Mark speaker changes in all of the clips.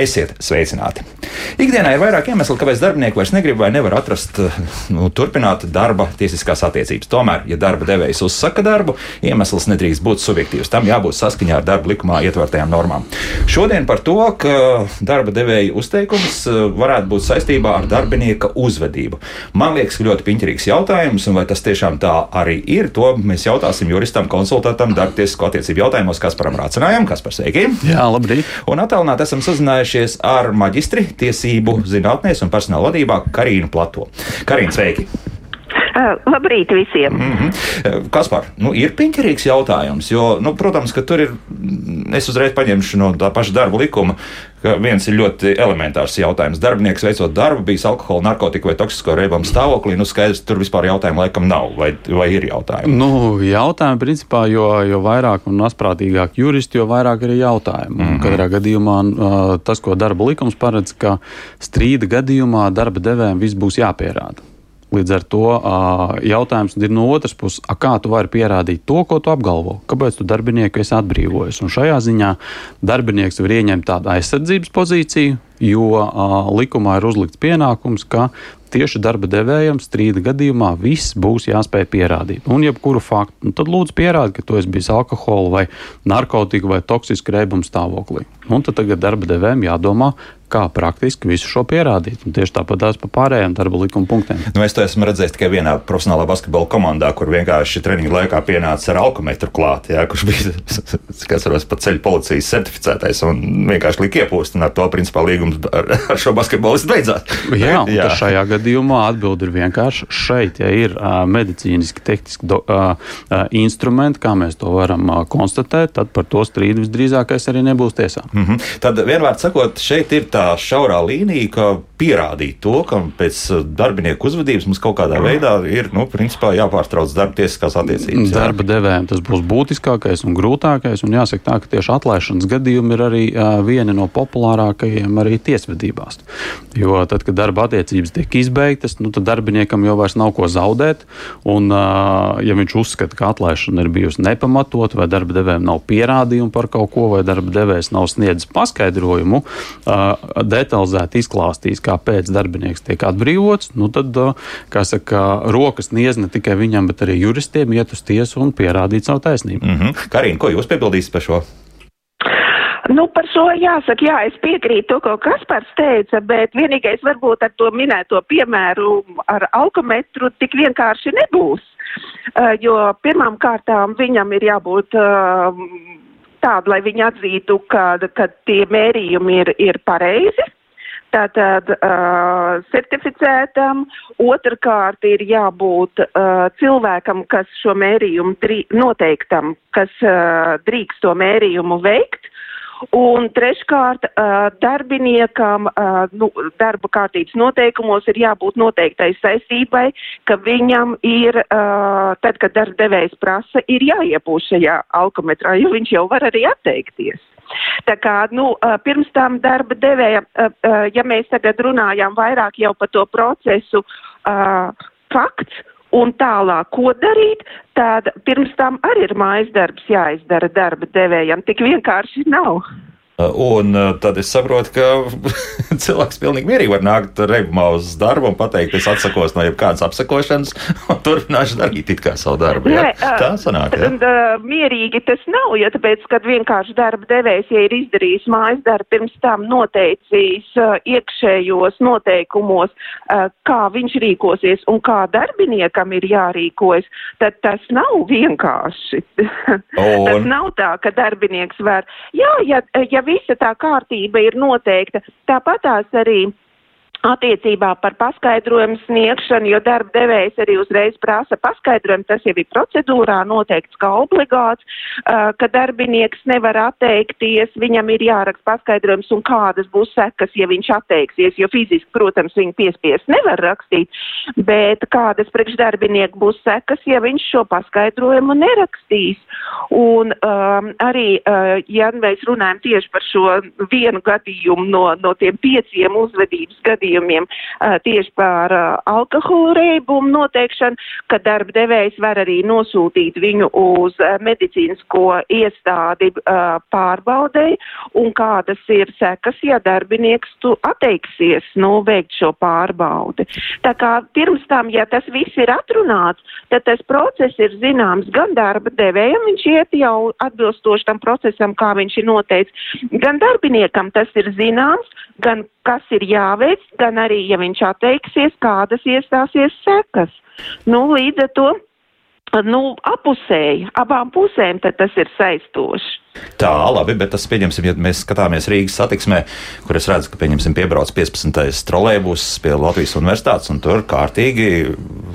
Speaker 1: Esiet sveicināti! Ikdienā ir vairāk iemeslu, kāpēc darbinieki vairs negrib vai nevar atrast, nu, turpināt darba tiesiskās attiecības. Tomēr, ja darba devējs uzsaka darbu, iemesls nedrīkst būt subjektīvs. Tam jābūt saskaņā ar darba likumā ietvertajām normām. Šodien par to, ka darba devēja uzteikums eh, varētu būt saistībā ar darbinieka uzvedību. Man liekas, ļoti piņķerīgs jautājums, un vai tas tiešām tā arī ir, to mēs jautāsim juristam, konsultantam, darba tiesisko attiecību jautājumos, kas param rācinājām, kas par sveiki.
Speaker 2: Jā, labrīt.
Speaker 1: Un attālināt esam sazinājušies ar maģistri tiesību zinātnēs un personāla vadībā Karīnu Plato. Karīna, sveiki!
Speaker 3: Uh, labrīt visiem!
Speaker 1: Mm -hmm. Kaspar, nu, ir piņķerīgs jautājums, jo, nu, protams, ka tur ir, es uzreiz paņemšu no tā paša darba likuma, ka viens ir ļoti elementārs jautājums. Darbinieks veicot darbu, bijis alkohola, narkotika vai toksisko rēbumu stāvoklī, nu, skaidrs, tur vispār jautājumu laikam nav, vai, vai ir jautājumi?
Speaker 2: Nu, jautājumi, principā, jo, jo vairāk un asprātīgāk juristi, jo vairāk ir jautājumu. Mm -hmm. Katrā gadījumā tas, ko darba likums paredz, ka strīda gadījumā darba devējiem viss būs jāpierāda. Līdz ar to jautājums ir no otras puses, kā tu vari pierādīt to, ko tu apgalvo. Kāpēc tu darbinieku esi atbrīvojis? Un šajā ziņā darbinieks var ieņemt tādu aizsardzības pozīciju, jo likumā ir uzlikts pienākums, ka tieši darba devējam strīda gadījumā viss būs jāspēj pierādīt. Un, jebkuru faktu, nu, tad lūdzu pierādi, ka tu esi bijis alkohola vai narkotika vai toksiska rēbuma stāvoklī. Un tad tagad darba devējiem jādomā, kā praktiski visu šo pierādīt. Un tieši tāpat tās par pārējiem darba likuma punktiem.
Speaker 1: Nu, es to esmu redzējis tikai vienā profesionālā basketbola komandā, kur vienkārši treniņu laikā pienāca ar alkometru klāt, jā, kurš bija kas varos, pat ceļu policijas certificētais un vienkārši lika iepūst. Ar to principā līgums ar, ar šo basketbolistu beidzās.
Speaker 2: Jā, jā. šajā gadījumā atbildi ir vienkārši šeit, ja ir uh, medicīniski, tehniski do, uh, uh, instrumenti, kā mēs to varam uh, konstatēt, tad par to strīdu visdrīzākais arī nebūs tiesā.
Speaker 1: Mm -hmm. Tad vienmēr sakot, šeit ir tā tā šaurā līnija, ka pierādīt to, ka pēc uh, darbinieku uzvedības mums kaut kādā veidā ir nu, principā, jāpārtrauc darba tiesiskās attiecības.
Speaker 2: Jā. Darba devējiem tas būs būtiskākais un grūtākais. Un jāsaka, tā, ka tieši atlaišanas gadījumi ir arī uh, vieni no populārākajiem arī tiesvedībās. Jo tad, kad darba attiecības tiek izbeigtas, nu, tad darbiniekam jau vairs nav ko zaudēt. Un, uh, ja viņš uzskata, ka atlaišana ir bijusi nepamatot, vai darba devējiem nav pierādījumu par kaut ko, vai darba devējs nav sniedzis paskaidrojumu, detalizēti izklāstījis, kāpēc darbinieks tiek atbrīvots, nu tad, kā saka, rokas niez ne tikai viņam, bet arī juristiem iet uz tiesu un pierādīt savu taisnību.
Speaker 1: Mm -hmm. Karina, ko jūs piebildīsiet par šo?
Speaker 3: Nu, par šo jāsaka, jā, es piekrītu to, ko Kaspars teica, bet vienīgais varbūt ar to minēto piemēru ar alkometru tik vienkārši nebūs. Uh, jo pirmām kārtām viņam ir jābūt uh, tādu, lai viņi atzītu, ka, ka tie mērījumi ir, ir pareizi. Tātad uh, certificētam, otrkārt ir jābūt uh, cilvēkam, kas šo mērījumu drī, noteiktam, kas uh, drīkst to mērījumu veikt, Un treškārt, darbiniekam nu, darba kārtības noteikumos ir jābūt noteiktai saistībai, ka viņam ir, tad, kad darba devējs prasa, ir jāiepūš šajā alkometrā, jo viņš jau var arī atteikties. Tā kā, nu, pirms tam darba devēja, ja mēs tagad runājām vairāk jau par to procesu, fakts, Un tālāk, ko darīt, tad pirms tam arī ir mājas darbs jāizdara darba devējam. Tik vienkārši nav.
Speaker 1: Un uh, tad es saprotu, ka cilvēks pilnīgi mierīgi var nākt reibumā uz darbu un pateikt, es atsakos no jebkādas apsakošanas un turpināšu darīt it kā savu darbu. Ja? Nē, Tā sanāk. Ja?
Speaker 3: Mierīgi tas nav, jo tāpēc, kad vienkārši darba devējs, ja ir izdarījis mājas darbu, pirms tam noteicis iekšējos noteikumos, kā viņš rīkosies un kā darbiniekam ir jārīkojas, tad tas nav vienkārši. Un... tas nav tā, ka darbinieks var, jā, ja, ja visa tā kārtība ir noteikta. Tāpatās arī attiecībā par paskaidrojumu sniegšanu, jo darba devējs arī uzreiz prasa paskaidrojumu, tas jau ir procedūrā noteikts kā obligāts, ka darbinieks nevar atteikties, viņam ir jāraksta paskaidrojums un kādas būs sekas, ja viņš atteiksies, jo fiziski, protams, viņu piespies nevar rakstīt, bet kādas priekšdarbinieku būs sekas, ja viņš šo paskaidrojumu nerakstīs. Un um, arī, uh, ja mēs runājam tieši par šo vienu gadījumu no, no tiem pieciem uzvedības gadījumiem, gadījumiem uh, tieši par alkohola reibumu noteikšanu, ka darba devējs var arī nosūtīt viņu uz medicīnisko iestādi pārbaudei un kādas ir sekas, ja darbinieks tu atteiksies, nu, veikt šo pārbaudi. Tā kā pirms tam, ja tas viss ir atrunāts, tad tas process ir zināms gan darba devējam, viņš iet jau atbilstoši tam procesam, kā viņš ir noteicis, gan darbiniekam tas ir zināms, gan kas ir jāveic, gan arī, ja viņš atteiksies, kādas iestāsies sekas. Nu, līdz ar to, nu, apusēji, abām pusēm tas ir saistoši.
Speaker 1: Tā, labi, bet tas, pieņemsim, ja mēs skatāmies Rīgas satiksmē, kur es redzu, ka, pieņemsim, piebrauc 15. trolēbus pie Latvijas universitātes, un tur kārtīgi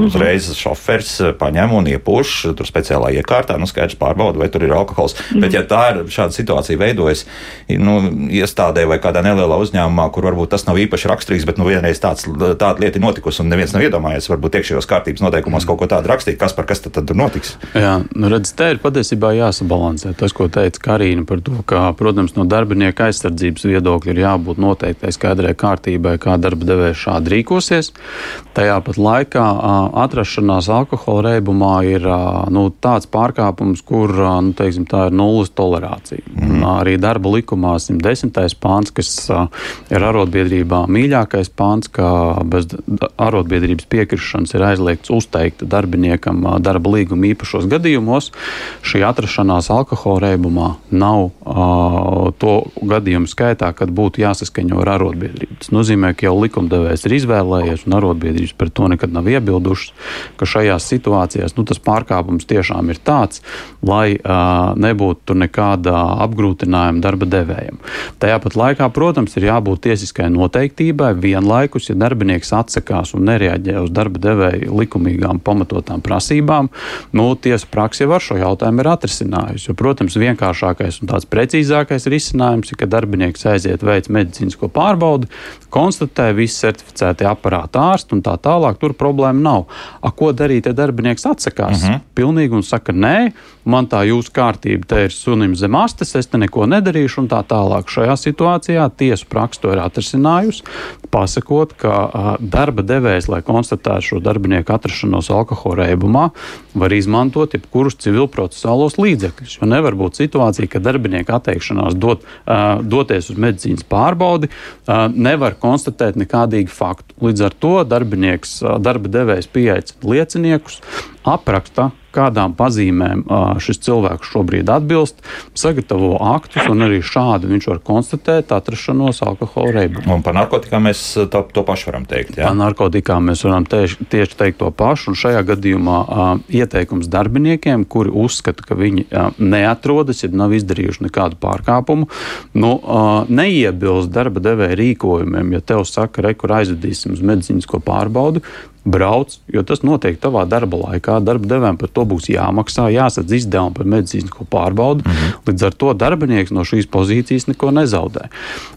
Speaker 1: uzreiz šofers paņem un iepūš tur speciālā iekārtā, nu, skaidrs pārbauda, vai tur ir alkohols. Mm -hmm. Bet, ja tā ir šāda situācija veidojas, nu, iestādē vai kādā nelielā uzņēmumā, kur varbūt tas nav īpaši raksturīgs, bet, nu, vienreiz tāds, tāda lieta ir notikusi, un neviens nav iedomājies, varbūt iekšējos kārtības noteikumos kaut ko tādu rakstīt, kas par kas tad, tad tur notiks.
Speaker 2: Jā, nu, redz, te ir patiesībā jāsabalansē tas, ko teica Karina par to, ka, protams, no darbinieka aizsardzības viedokļa ir jābūt noteiktai skaidrai kārtībai, kā darba devējs šādi rīkosies. Tajā pat laikā atrašanās alkohola reibumā ir nu, tāds pārkāpums, kur nu, teiksim, tā ir nulles tolerācija. Mm. Arī darba likumā 110. pāns, kas ir arotbiedrībā mīļākais pāns, ka bez arotbiedrības piekrišanas ir aizliegts uzteikt darbiniekam darba līguma īpašos gadījumos. Šī atrašanās alkohola reibumā nav uh, to gadījumu skaitā, kad būtu jāsaskaņo ar arotbiedrību. Tas nozīmē, ka jau likumdevējs ir izvēlējies, un arotbiedrības par to nekad nav iebildušas, ka šajās situācijās nu, tas pārkāpums tiešām ir tāds, lai uh, nebūtu nekāda apgrūtinājuma darba devējiem. Tajā pat laikā, protams, ir jābūt tiesiskai noteiktībai vienlaikus, ja darbinieks atsakās un nereaģē uz darba devēja likumīgām pamatotām prasībām, nu, tiesa praksa jau ar šo jautājumu ir atrisinājusi. Jo, protams, vienkāršāk labākais un tāds precīzākais risinājums ir, ka darbinieks aiziet veikt medicīnisko pārbaudi, konstatē visi certificēti aparāti ārsti un tā tālāk. Tur problēma nav. A, ko darīt, ja darbinieks atsakās? Uh mhm. -huh. Pilnīgi un saka, nē, man tā jūsu kārtība te ir sunim zem astes, es te neko nedarīšu un tā tālāk. Šajā situācijā tiesu praksa ir atrisinājusi, pasakot, ka a, darba devējs, lai konstatētu šo darbinieku atrašanos alkohola reibumā, var izmantot jebkurus civilprocesuālos līdzekļus. Jo nevar būt situācija, ka darbinieka atteikšanās dot, uh, doties uz medicīnas pārbaudi uh, nevar konstatēt nekādīgu faktu. Līdz ar to darbinieks, uh, darba devējs pieaicina lieciniekus, apraksta kādām pazīmēm šis cilvēks šobrīd atbilst, sagatavo aktus, un arī šādi viņš var konstatēt atrašanos alkohola reibumā.
Speaker 1: Un par narkotikām mēs to, to pašu varam teikt. Jā?
Speaker 2: Par narkotikām mēs varam tieši, tieši teikt to pašu, un šajā gadījumā uh, ieteikums darbiniekiem, kuri uzskata, ka viņi uh, neatrodas, ja nav izdarījuši nekādu pārkāpumu, nu, uh, neiebilst darba devēja rīkojumiem. Ja tev saka, re, kur aizvedīsim uz medicīnisko pārbaudi, brauc, jo tas notiek tavā darba laikā. Darba devējiem par to būs jāmaksā, jāsadz izdevumi par medicīnisko pārbaudi. Mm -hmm. Līdz ar to darbinieks no šīs pozīcijas neko nezaudē.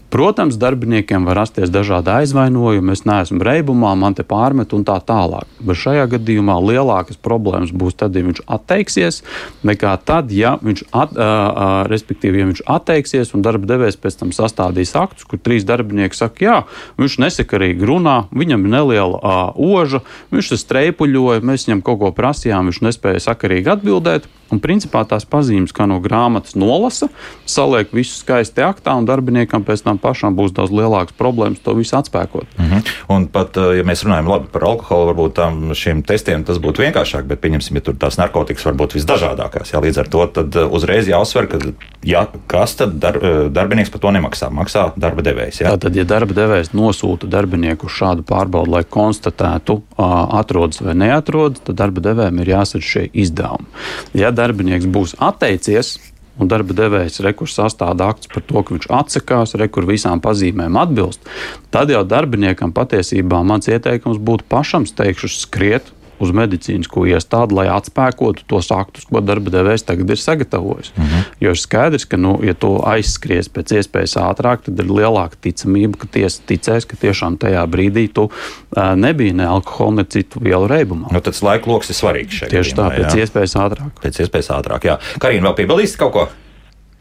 Speaker 2: Protams, darbiniekiem var rasties dažādi aizvainojumi, es neesmu reibumā, man te pārmet un tā tālāk. Bet šajā gadījumā lielākas problēmas būs tad, ja viņš atteiksies, nekā tad, ja viņš, at, uh, respektīvi, ja viņš atteiksies un darba devējs pēc tam sastādīs aktus, kur trīs darbinieki saka, jā, viņš nesakarīgi runā, viņam ir neliela uh, oža, viņš te streipuļoja, mēs viņam kaut ko prasījām, viņš nespēja sakarīgi atbildēt. Un principā tās pazīmes, kā no grāmatas nolasa, saliek visu skaisti aktā, un darbiniekam pēc tam pašam būs daudz lielākas problēmas to visu atspēkot.
Speaker 1: Mm -hmm. Un pat, eh, ja mēs runājam labi, par alkoholu, varbūt tam šiem testiem tas būtu vienkāršāk, bet pieņemsim, ja tur tās narkotikas var būt visdažādākās. Jā, līdz ar to eh, uzreiz jāuzsver, ka ja, kas tad dar, eh, darbinieks par to nemaksā, maksā darba devējs. Jā?
Speaker 2: Tātad, ja darba devējs nosūta darbinieku uz šādu pārbaudi, lai konstatētu, atrodas vai neatrodas, tad darba devējiem ir jāsadz šie izdevumi. Ja darbinieks būs atteicies, un darba devējs rekurs sastāda akts par to, ka viņš atsakās, rekur visām pazīmēm atbilst, tad jau darbiniekam patiesībā mans ieteikums būtu pašam steigšu skriet uz medicīnisko iestādi, lai atspēkotu tos aktus, ko darba devējs tagad ir sagatavojis. Mhm. -huh. Jo ir skaidrs, ka, nu, ja tu aizskries pēc iespējas ātrāk, tad ir lielāka ticamība, ka tiesa ticēs, ka tiešām tajā brīdī tu uh, nebija ne alkohola, ne citu vielu reibumā.
Speaker 1: Nu, tas laika lokus ir svarīgs šeit.
Speaker 2: Tieši tā, pēc jā. iespējas ātrāk.
Speaker 1: Pēc iespējas ātrāk, jā. Karina, vēl piebildīsi kaut ko?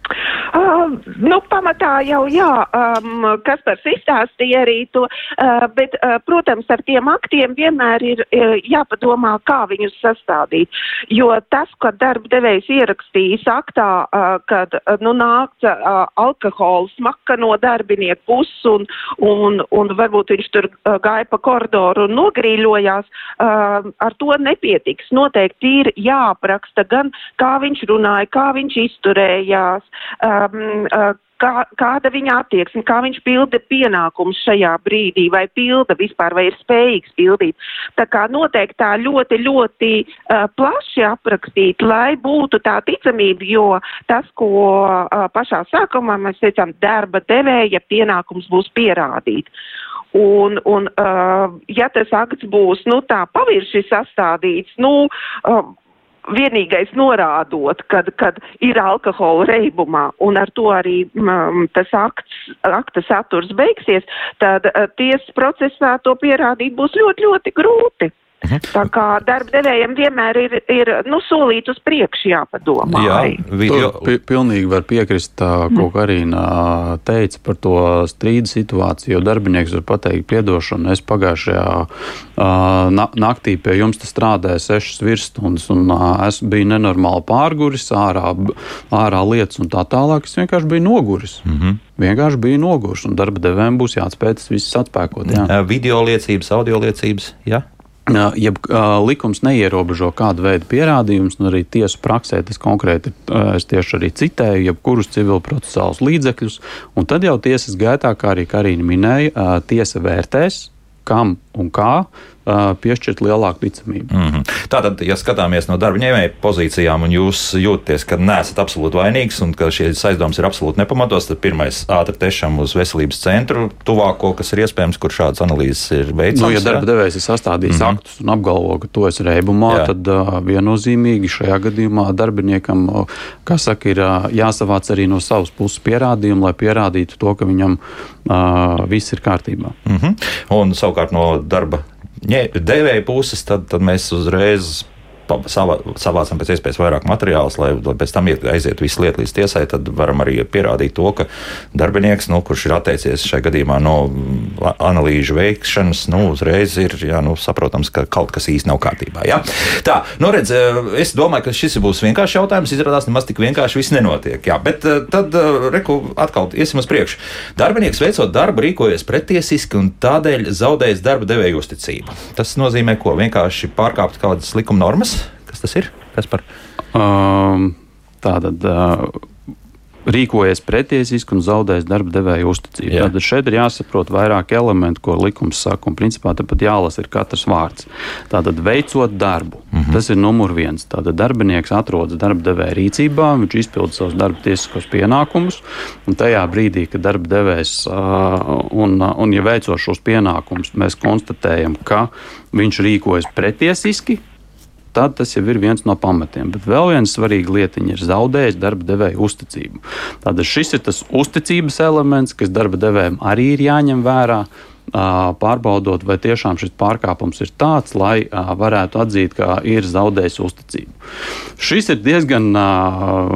Speaker 3: Uh, nu, pamatā jau jā, um, kas par izstāstīja arī to, uh, bet, uh, protams, ar tiem aktiem vienmēr ir uh, jāpadomā, kā viņus sastādīt. Jo tas, ka darba devējs ierakstījis aktā, uh, kad uh, nu, nāca uh, alkohols smaka no darbinieku puses un, un, un varbūt viņš tur uh, gāja pa koridoru un nogrīļojās, uh, ar to nepietiks. Noteikti ir jāapraksta gan, kā viņš runāja, kā viņš izturējās. Um, uh, kā, kāda viņa attieksme, kā viņš pilda pienākumus šajā brīdī, vai pilda vispār, vai ir spējīgs pildīt. Tā kā noteikti tā ļoti, ļoti uh, plaši aprakstīt, lai būtu tā ticamība, jo tas, ko uh, pašā sākumā mēs teicām, darba devēja pienākums būs pierādīt. Un, un uh, ja tas akts būs, nu, tā pavirši sastādīts, nu, uh, vienīgais norādot, kad, kad ir alkohola reibumā un ar to arī mm, tas akts, akta saturs beigsies, tad uh, tiesas procesā to pierādīt būs ļoti, ļoti grūti. Mhm. Tā kā darba devējiem vienmēr ir, ir nu, solīt uz priekšu jāpadomā. Jā,
Speaker 2: video... pilnīgi var piekrist, tā, ko mm. Karina teica par to strīdu situāciju, jo darbinieks var pateikt piedošanu. Es pagājušajā uh, naktī pie jums strādāju sešas virsstundas, un es biju nenormāli pārguris, ārā, ārā lietas un tā tālāk. Es vienkārši biju noguris. Mm -hmm vienkārši bija noguris, un darba devējiem būs jāatspēj tas viss atspēkot. Jā.
Speaker 1: Video liecības, audio liecības. Jā
Speaker 2: ja likums neierobežo kādu veidu pierādījumus, un arī tiesu praksē tas konkrēti, es tieši arī citēju, jebkurus civilprocesuālus līdzekļus, un tad jau tiesas gaitā, kā arī Karina minēja, tiesa vērtēs, kam un kā piešķirt lielāku ticamību.
Speaker 1: Mm -hmm. Tātad, ja skatāmies no darba ņēmēja pozīcijām, un jūs jūtaties, ka neesat absolūti vainīgs un ka šīs aizdomas ir absolūti nepamatos, tad pirmais ātri tiešām uz veselības centru, tuvāko, kas ir iespējams, kur šādas analīzes ir veicams.
Speaker 2: Nu, ja darba devējs ir sastādījis mm -hmm. aktus un apgalvo, ka to es reibumā, Jā. tad uh, viennozīmīgi šajā gadījumā darbiniekam, uh, kā saka, ir uh, jāsavāc arī no savas puses pierādījumi, lai pierādītu to, ka viņam uh, viss ir kārtībā.
Speaker 1: Mm -hmm. Un savukārt no darba devēja puses, tad, tad mēs uzreiz savācam pēc iespējas vairāk materiālus, lai, lai pēc tam aiziet visu lietu līdz tiesai, tad varam arī pierādīt to, ka darbinieks, nu, kurš ir atteicies šajā gadījumā no analīžu veikšanas, nu, uzreiz ir jā, nu, saprotams, ka kaut kas īsti nav kārtībā. Jā? Tā, nu, redz, es domāju, ka šis būs vienkāršs jautājums. Izrādās, nemaz tik vienkārši viss nenotiek. Jā, bet tad, reku, atkal iesim uz priekšu. Darbinieks veicot darbu, rīkojas pretiesiski un tādēļ zaudējis darba devēju uzticību. Tas nozīmē, ko vienkārši pārkāpt kādas likuma normas. Kas tas ir? Kas par?
Speaker 2: Um, tātad. Uh, rīkojies pretiesiski un zaudējis darba devēja uzticību. Jā. Tad šeit ir jāsaprot vairāk elementu, ko likums saka, un principā tāpat jālasa ir katrs vārds. Tātad veicot darbu, mm -hmm. tas ir numur viens. Tātad darbinieks atrodas darba devēja rīcībā, viņš izpilda savus darba tiesiskos pienākumus, un tajā brīdī, kad darba devējs un, un ja veicot šos pienākumus, mēs konstatējam, ka viņš rīkojas pretiesiski, tad tas jau ir viens no pamatiem. Bet vēl viena svarīga lietiņa ir zaudējis darba devēja uzticību. Tātad šis ir tas uzticības elements, kas darba devējiem arī ir jāņem vērā. Pārbaudot, vai tiešām šis pārkāpums ir tāds, lai varētu atzīt, ka ir zaudējis uzticību. Šis ir diezgan,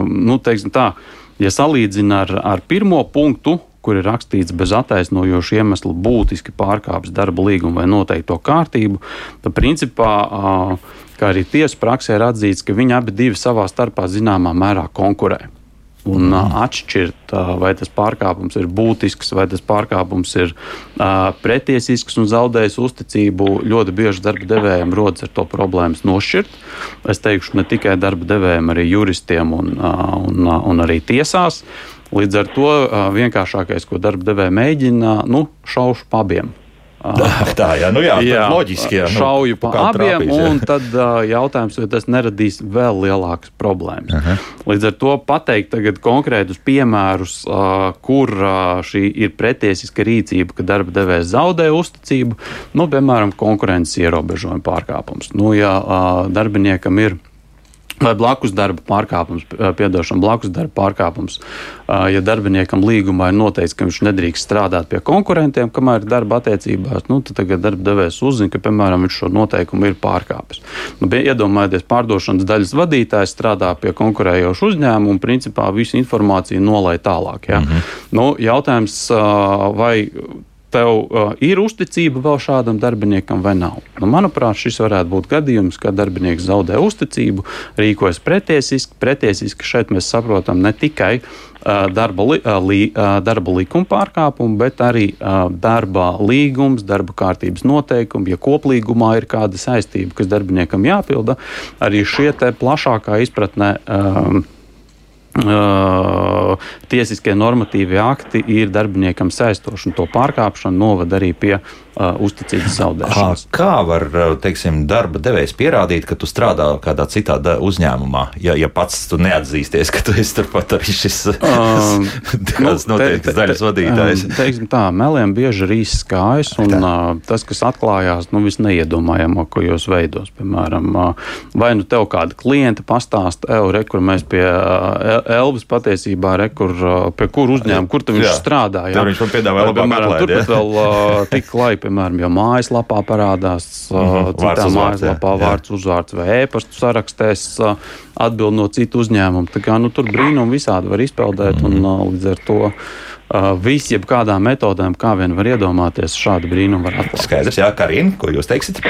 Speaker 2: nu, teiksim tā, ja salīdzina ar, ar pirmo punktu, kur ir rakstīts bez attaisnojoša iemesla būtiski pārkāpis darba līgumu vai noteikto kārtību, tad principā uh, kā arī tiesu praksē ir atzīts, ka viņi abi savā starpā zināmā mērā konkurē. Un mm. atšķirt, vai tas pārkāpums ir būtisks, vai tas pārkāpums ir uh, pretiesisks un zaudējis uzticību. Ļoti bieži darba devējiem rodas ar to problēmas nošķirt. Es teikšu, ne tikai darba devējiem, arī juristiem un, uh, un, uh, un arī tiesās. Līdz ar to vienkāršākais, ko darba devēja mēģina, nu, šaušu pa abiem.
Speaker 1: Tā jā, nu jā, jā loģiski. Jā,
Speaker 2: nu, šauju pa abiem, trāpīs, jā. un tad uh, jautājums, vai tas neradīs vēl lielākas problēmas. -huh. Līdz ar to pateikt konkrētus piemērus, uh, kur uh, šī ir pretiesiska rīcība, ka darba devējs zaudē uzticību, nu, piemēram, konkurences ierobežojuma pārkāpums. Nu, ja uh, darbiniekam ir Vai blakus darba pārkāpums, piedošana, blakus darba pārkāpums. Ja darbiniekam līgumā ir noteikts, ka viņš nedrīkst strādāt pie konkurentiem, kamēr ir darba attiecībās, nu, tad tagad darba devējs uzzina, ka, piemēram, viņš šo noteikumu ir pārkāpis. Nu, iedomājieties, pārdošanas daļas vadītājs strādā pie konkurējoša uzņēmuma un, principā, visu informāciju nolai tālāk. Ja? Mm -hmm. nu, jautājums, vai tev uh, ir uzticība vēl šādam darbiniekam vai nav. Nu, manuprāt, šis varētu būt gadījums, kad darbinieks zaudē uzticību, rīkojas pretiesiski. Pretiesiski šeit mēs saprotam ne tikai uh, darba, li, uh, li, uh, darba likuma pārkāpumu, bet arī uh, darba līgums, darba kārtības noteikumi. Ja koplīgumā ir kāda saistība, kas darbiniekam jāpilda, arī šie plašākā izpratnē. Uh, Uh, tiesiskie normatīvie akti ir darbiniekam saistoši, un to pārkāpšanu novada arī pie uh, uzticības zaudēšanas.
Speaker 1: Kā var, teiksim, darba devējs pierādīt, ka tu strādā kādā citā uzņēmumā, ja, ja pats tu neatzīsties, ka tu esi turpat arī šis um, kāds nu, noteikts daļas vadītājs?
Speaker 2: Um, teiksim tā, meliem bieži ir īsts kājas, un tā. uh, tas, kas atklājās, nu, visneiedomājamākajos veidos, piemēram, uh, vai nu tev kāda klienta pastāsta, ej, re, kur mēs pie uh, Elvis patiesībā, re, kur, uh, pie kur uzņēmuma, kur tu viņš jā. strādā. Jā.
Speaker 1: Tur viņš man piedāvāja labāk
Speaker 2: atlaid, turpat vēl uh, tik lai piemēram, jau mājaslapā parādās mm -hmm. citā mājaslapā vārds, uzvārds vai ēpastu sarakstēs atbild no citu uzņēmumu. Tā kā nu, tur brīnumi visādi var izpeldēt mm -hmm. un līdz ar to. Uh, Visi, jebkādām metodēm, kā vien var iedomāties, šādu brīnumu var atklāt.
Speaker 1: Skaidrs, Jā, Karina, ko jūs teiksiet?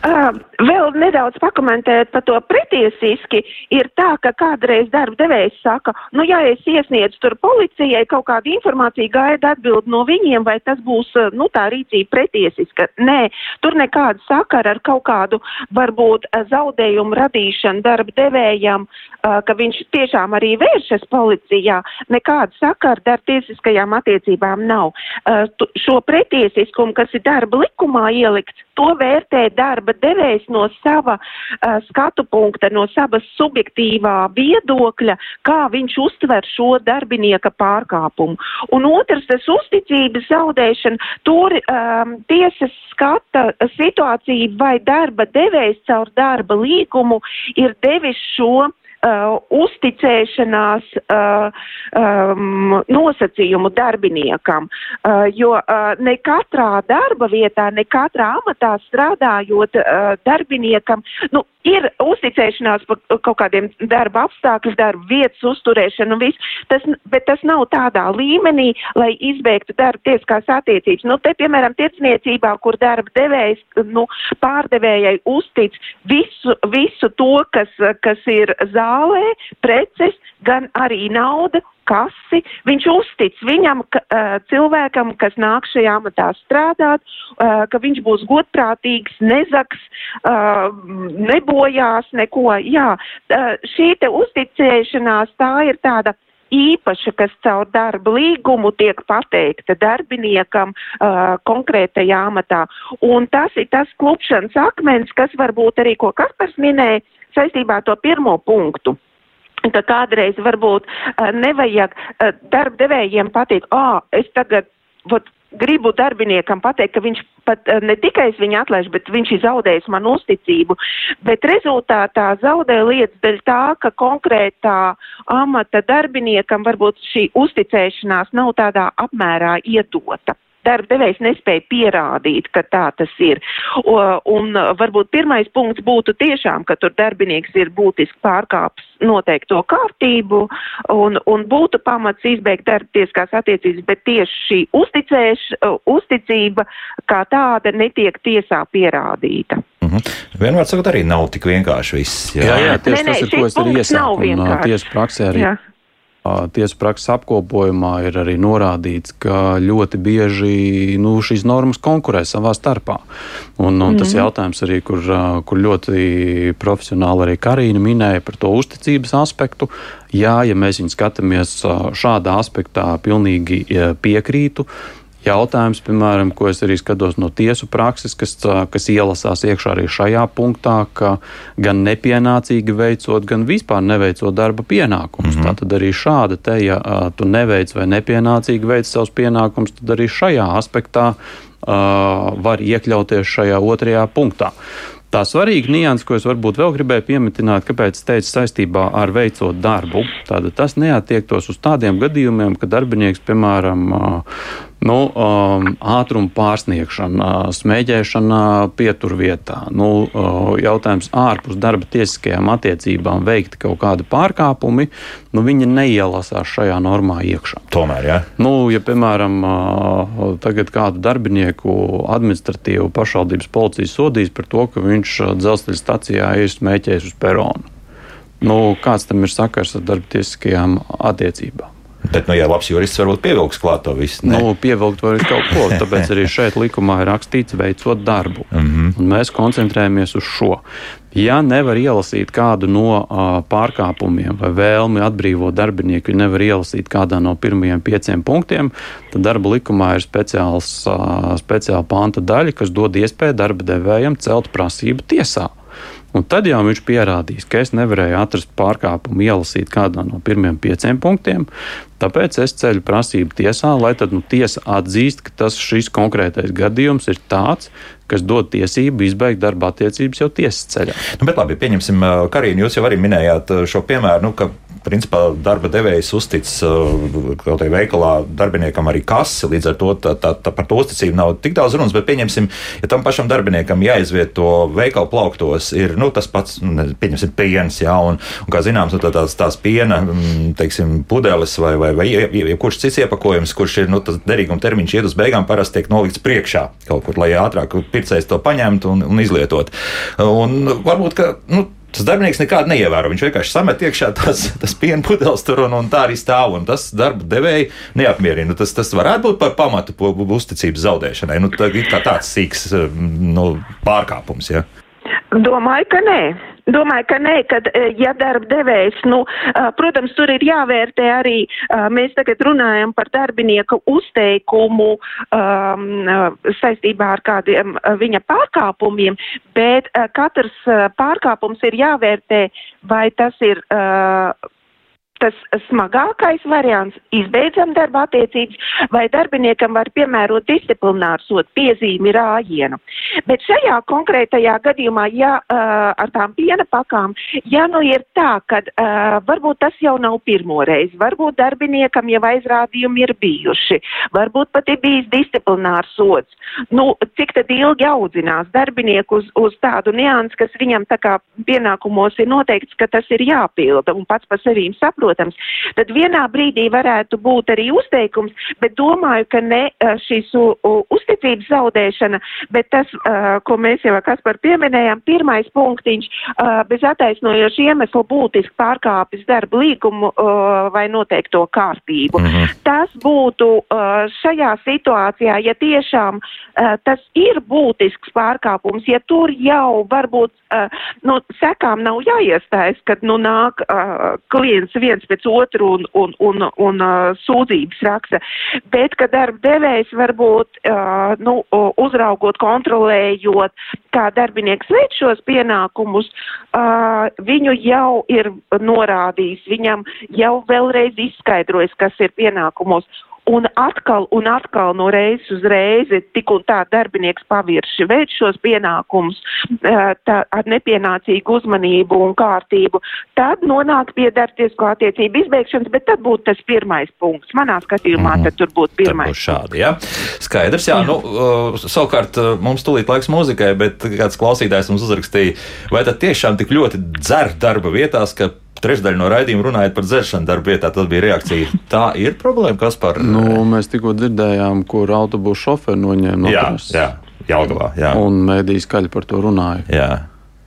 Speaker 3: Uh, vēl nedaudz pakomentēt par to pretiesiski. Ir tā, ka kādreiz darba devējs saka, nu, ja es iesniedzu tur policijai kaut kādu informāciju, gaida atbildi no viņiem, vai tas būs, nu, tā rīcība pretiesiska. Nē, tur nekāda sakara ar kaut kādu, varbūt, zaudējumu radīšanu darba devējam, uh, ka viņš tiešām arī vēršas policijā. Nekāda sakara ar tiesiskajām attiecībām nav. Uh, šo pretiesiskumu, kas ir darba likumā ielikts, to vērtē darba devējs no sava uh, skatu punkta, no savas subjektīvā viedokļa, kā viņš uztver šo darbinieka pārkāpumu. Un otrs, tas uzticības zaudēšana, tur um, tiesas skata situāciju, vai darba devējs caur darba līgumu ir devis šo uh, uzticēšanās uh, um, nosacījumu darbiniekam, uh, jo uh, ne katrā darba vietā, ne katrā amatā strādājot uh, darbiniekam, nu, ir uzticēšanās par kaut kādiem darba apstākļus, darba vietas uzturēšanu un viss, tas, bet tas nav tādā līmenī, lai izbeigtu darba tieskās attiecības. Nu, te, piemēram, tiecniecībā, kur darba devējs, nu, pārdevējai uztic visu, visu to, kas, kas ir zālē, preces, gan arī nauda, kasi, viņš uztic viņam, ka, uh, cilvēkam, kas nāk šajā amatā strādāt, uh, ka viņš būs godprātīgs, nezaks, uh, nebojās neko. Jā, uh, šī te uzticēšanās tā ir tāda īpaša, kas caur darba līgumu tiek pateikta darbiniekam uh, konkrētajā amatā. Un tas ir tas klupšanas akmens, kas varbūt arī, ko Kaspars minēja, saistībā ar to pirmo punktu ka kādreiz varbūt uh, nevajag uh, darbdevējiem pateikt, ah, es tagad, vot, gribu darbiniekam pateikt, ka viņš pat uh, ne tikai es viņu atlaiž, bet viņš ir zaudējis man uzticību, bet rezultātā zaudē lietas dēļ tā, ka konkrētā amata darbiniekam varbūt šī uzticēšanās nav tādā apmērā iedota darba devējs nespēja pierādīt, ka tā tas ir. O, un varbūt pirmais punkts būtu tiešām, ka tur darbinieks ir būtiski pārkāpis noteikto kārtību un, un būtu pamats izbeigt darba tieskās attiecības, bet tieši šī uzticēš, uzticība kā tāda netiek tiesā pierādīta.
Speaker 1: Mm -hmm. Vienmēr sakot, arī nav tik vienkārši viss.
Speaker 2: Jā, jā, jā tieši nē, nē, tas ir, ko es arī iesaku. Un tiesu praksē arī jā. Tiesu prakses apkopojumā ir arī norādīts, ka ļoti bieži nu, šīs normas konkurē savā starpā. Un, un tas mm. jautājums arī, kur, kur ļoti profesionāli arī Karina minēja par to uzticības aspektu. Jā, ja mēs viņu skatāmies šādā aspektā, pilnīgi piekrītu jautājums, piemēram, ko es arī skatos no tiesu prakses, kas, kas ielasās iekšā arī šajā punktā, ka gan nepienācīgi veicot, gan vispār neveicot darba pienākumus. Mm -hmm. Tātad arī šāda te, ja tu neveic vai nepienācīgi veic savus pienākumus, tad arī šajā aspektā uh, var iekļauties šajā otrajā punktā. Tā svarīga nianses, ko es varbūt vēl gribēju pieminēt, kāpēc es teicu saistībā ar veicot darbu. Tātad tas neatiektos uz tādiem gadījumiem, ka darbinieks, piemēram, nu, um, ātruma pārsniegšana, smēķēšana pieturvietā, nu, uh, jautājums ārpus darba tiesiskajām attiecībām veikt kaut kādu pārkāpumu, nu, viņi neielasās šajā normā iekšā.
Speaker 1: Tomēr, ja?
Speaker 2: Nu, ja, piemēram, uh, tagad kādu darbinieku administratīvu pašvaldības policija sodīs par to, ka viņš uh, dzelzceļa stacijā ir smēķējis uz peronu. Nu, kāds tam ir sakars ar darba tiesiskajām attiecībām?
Speaker 1: Bet, nu, ja labs jurists varbūt pievilks klāt to visu. Ne?
Speaker 2: Nu, pievilkt var kaut ko, tāpēc arī šeit likumā ir rakstīts veicot darbu. Mm. -hmm. Un mēs koncentrējamies uz šo. Ja nevar ielasīt kādu no uh, pārkāpumiem vai vēlmi atbrīvot darbinieku, ja nevar ielasīt kādā no pirmajiem pieciem punktiem, tad darba likumā ir speciāls, uh, speciāla panta daļa, kas dod iespēju darba devējam celt prasību tiesā. Un tad jau viņš pierādīs, ka es nevarēju atrast pārkāpumu, ielasīt kādā no pirmiem pieciem punktiem. Tāpēc es ceļu prasību tiesā, lai tad nu, tiesa atzīst, ka tas šis konkrētais gadījums ir tāds, kas dod tiesību izbeigt darba attiecības jau tiesas ceļā.
Speaker 1: Nu, bet labi, pieņemsim, Karina, jūs jau arī minējāt šo piemēru, nu, ka principā darba devējs uztic uh, kaut kādā veikalā darbiniekam arī kasi. Līdz ar to tā, tā, tā par to uzticību nav tik daudz runas. Bet pieņemsim, ja tam pašam darbiniekam jāizvieto veikalu plauktos, ir nu, tas pats, nu, pieņemsim, piens, jā, un, un kā zināms, nu, tā, tās, tās piena mm, teiksim, pudeles vai, vai, vai jebkurš cits iepakojums, kurš ir nu, tas derīguma termiņš iet uz beigām, parasti tiek nolikts priekšā kaut kur, lai ātrāk pircējs to paņemtu un, un izlietot. Un varbūt, ka. Nu, Tas darbinieks nekādu neievēro. Viņš vienkārši samet iekšā tās, tas piena pudeles tur un, un tā arī stāv. Tas darba devēja neapmierina. Tas, tas varētu būt par pamatu uzticības zaudēšanai. Nu, tā, kā tāds sīks nu, pārkāpums. Ja?
Speaker 3: Domāju, ka nē. Domāju, ka nē, kad, eh, ja darba devējs, nu, eh, protams, tur ir jāvērtē arī, eh, mēs tagad runājam par darbinieku uzteikumu um, saistībā ar kādiem viņa pārkāpumiem, bet katrs pārkāpums ir jāvērtē, vai tas ir. Uh, tas smagākais variants - izbeidzam darba attiecības, vai darbiniekam var piemērot disciplināru sodu piezīmi rājienu. Bet šajā konkrētajā gadījumā, ja uh, ar tām piena pakām, ja nu ir tā, ka uh, varbūt tas jau nav pirmo reizi, varbūt darbiniekam jau aizrādījumi ir bijuši, varbūt pat ir bijis disciplinārs sods. Nu, cik tad ilgi audzinās darbinieku uz, uz tādu niansu, kas viņam tā kā pienākumos ir noteikts, ka tas ir jāpilda un pats par sevi saprotams, tad vienā brīdī varētu būt arī uzteikums, bet domāju, ka ne šīs uzticības zaudēšana, bet tas, ko mēs jau kas par pieminējām, pirmais punktiņš bez attaisnojoša iemesla būtiski pārkāpis darba līgumu vai noteikto kārtību.
Speaker 1: Mhm.
Speaker 3: Tas būtu šajā situācijā, ja tiešām tas ir būtisks pārkāpums, ja tur jau varbūt nu, sekām nav jāiestājas, kad nu, nāk klients viens pēc otru un, un, un, un uh, sūdzības raksta, bet ka darba devējs varbūt uh, nu, uzraugot, kontrolējot, kā darbinieks veic šos pienākumus, uh, viņu jau ir norādījis, viņam jau vēlreiz izskaidrojis, kas ir pienākumos. Un atkal un atkal no reizes uz reizi tik un tā darbinieks pavirši veic šos pienākumus eh, tā, ar nepienācīgu uzmanību un kārtību, tad nonāk pie darbtiesko attiecību izbeigšanas, bet tad būtu tas pirmais punkts. Manā skatījumā
Speaker 1: Mhm.
Speaker 3: tad tur būtu pirmais.
Speaker 1: būs šādi. Ja? Skaidrs, jā. Nu, uh, savukārt uh, mums tūlīt laiks muzikai, bet kāds klausītājs mums uzrakstīja, vai tad tiešām tik ļoti dzer darba vietās, ka trešdaļa no raidījuma runājot par dzeršanu darba vietā, tad bija reakcija. Tā ir problēma, kas par.
Speaker 2: Nu, mēs tikko dzirdējām, kur autobusu šoferi noņēma no
Speaker 1: jā, jā, Jelgavā. Jā,
Speaker 2: Un mēdīs skaļi par to runāja.
Speaker 1: jā.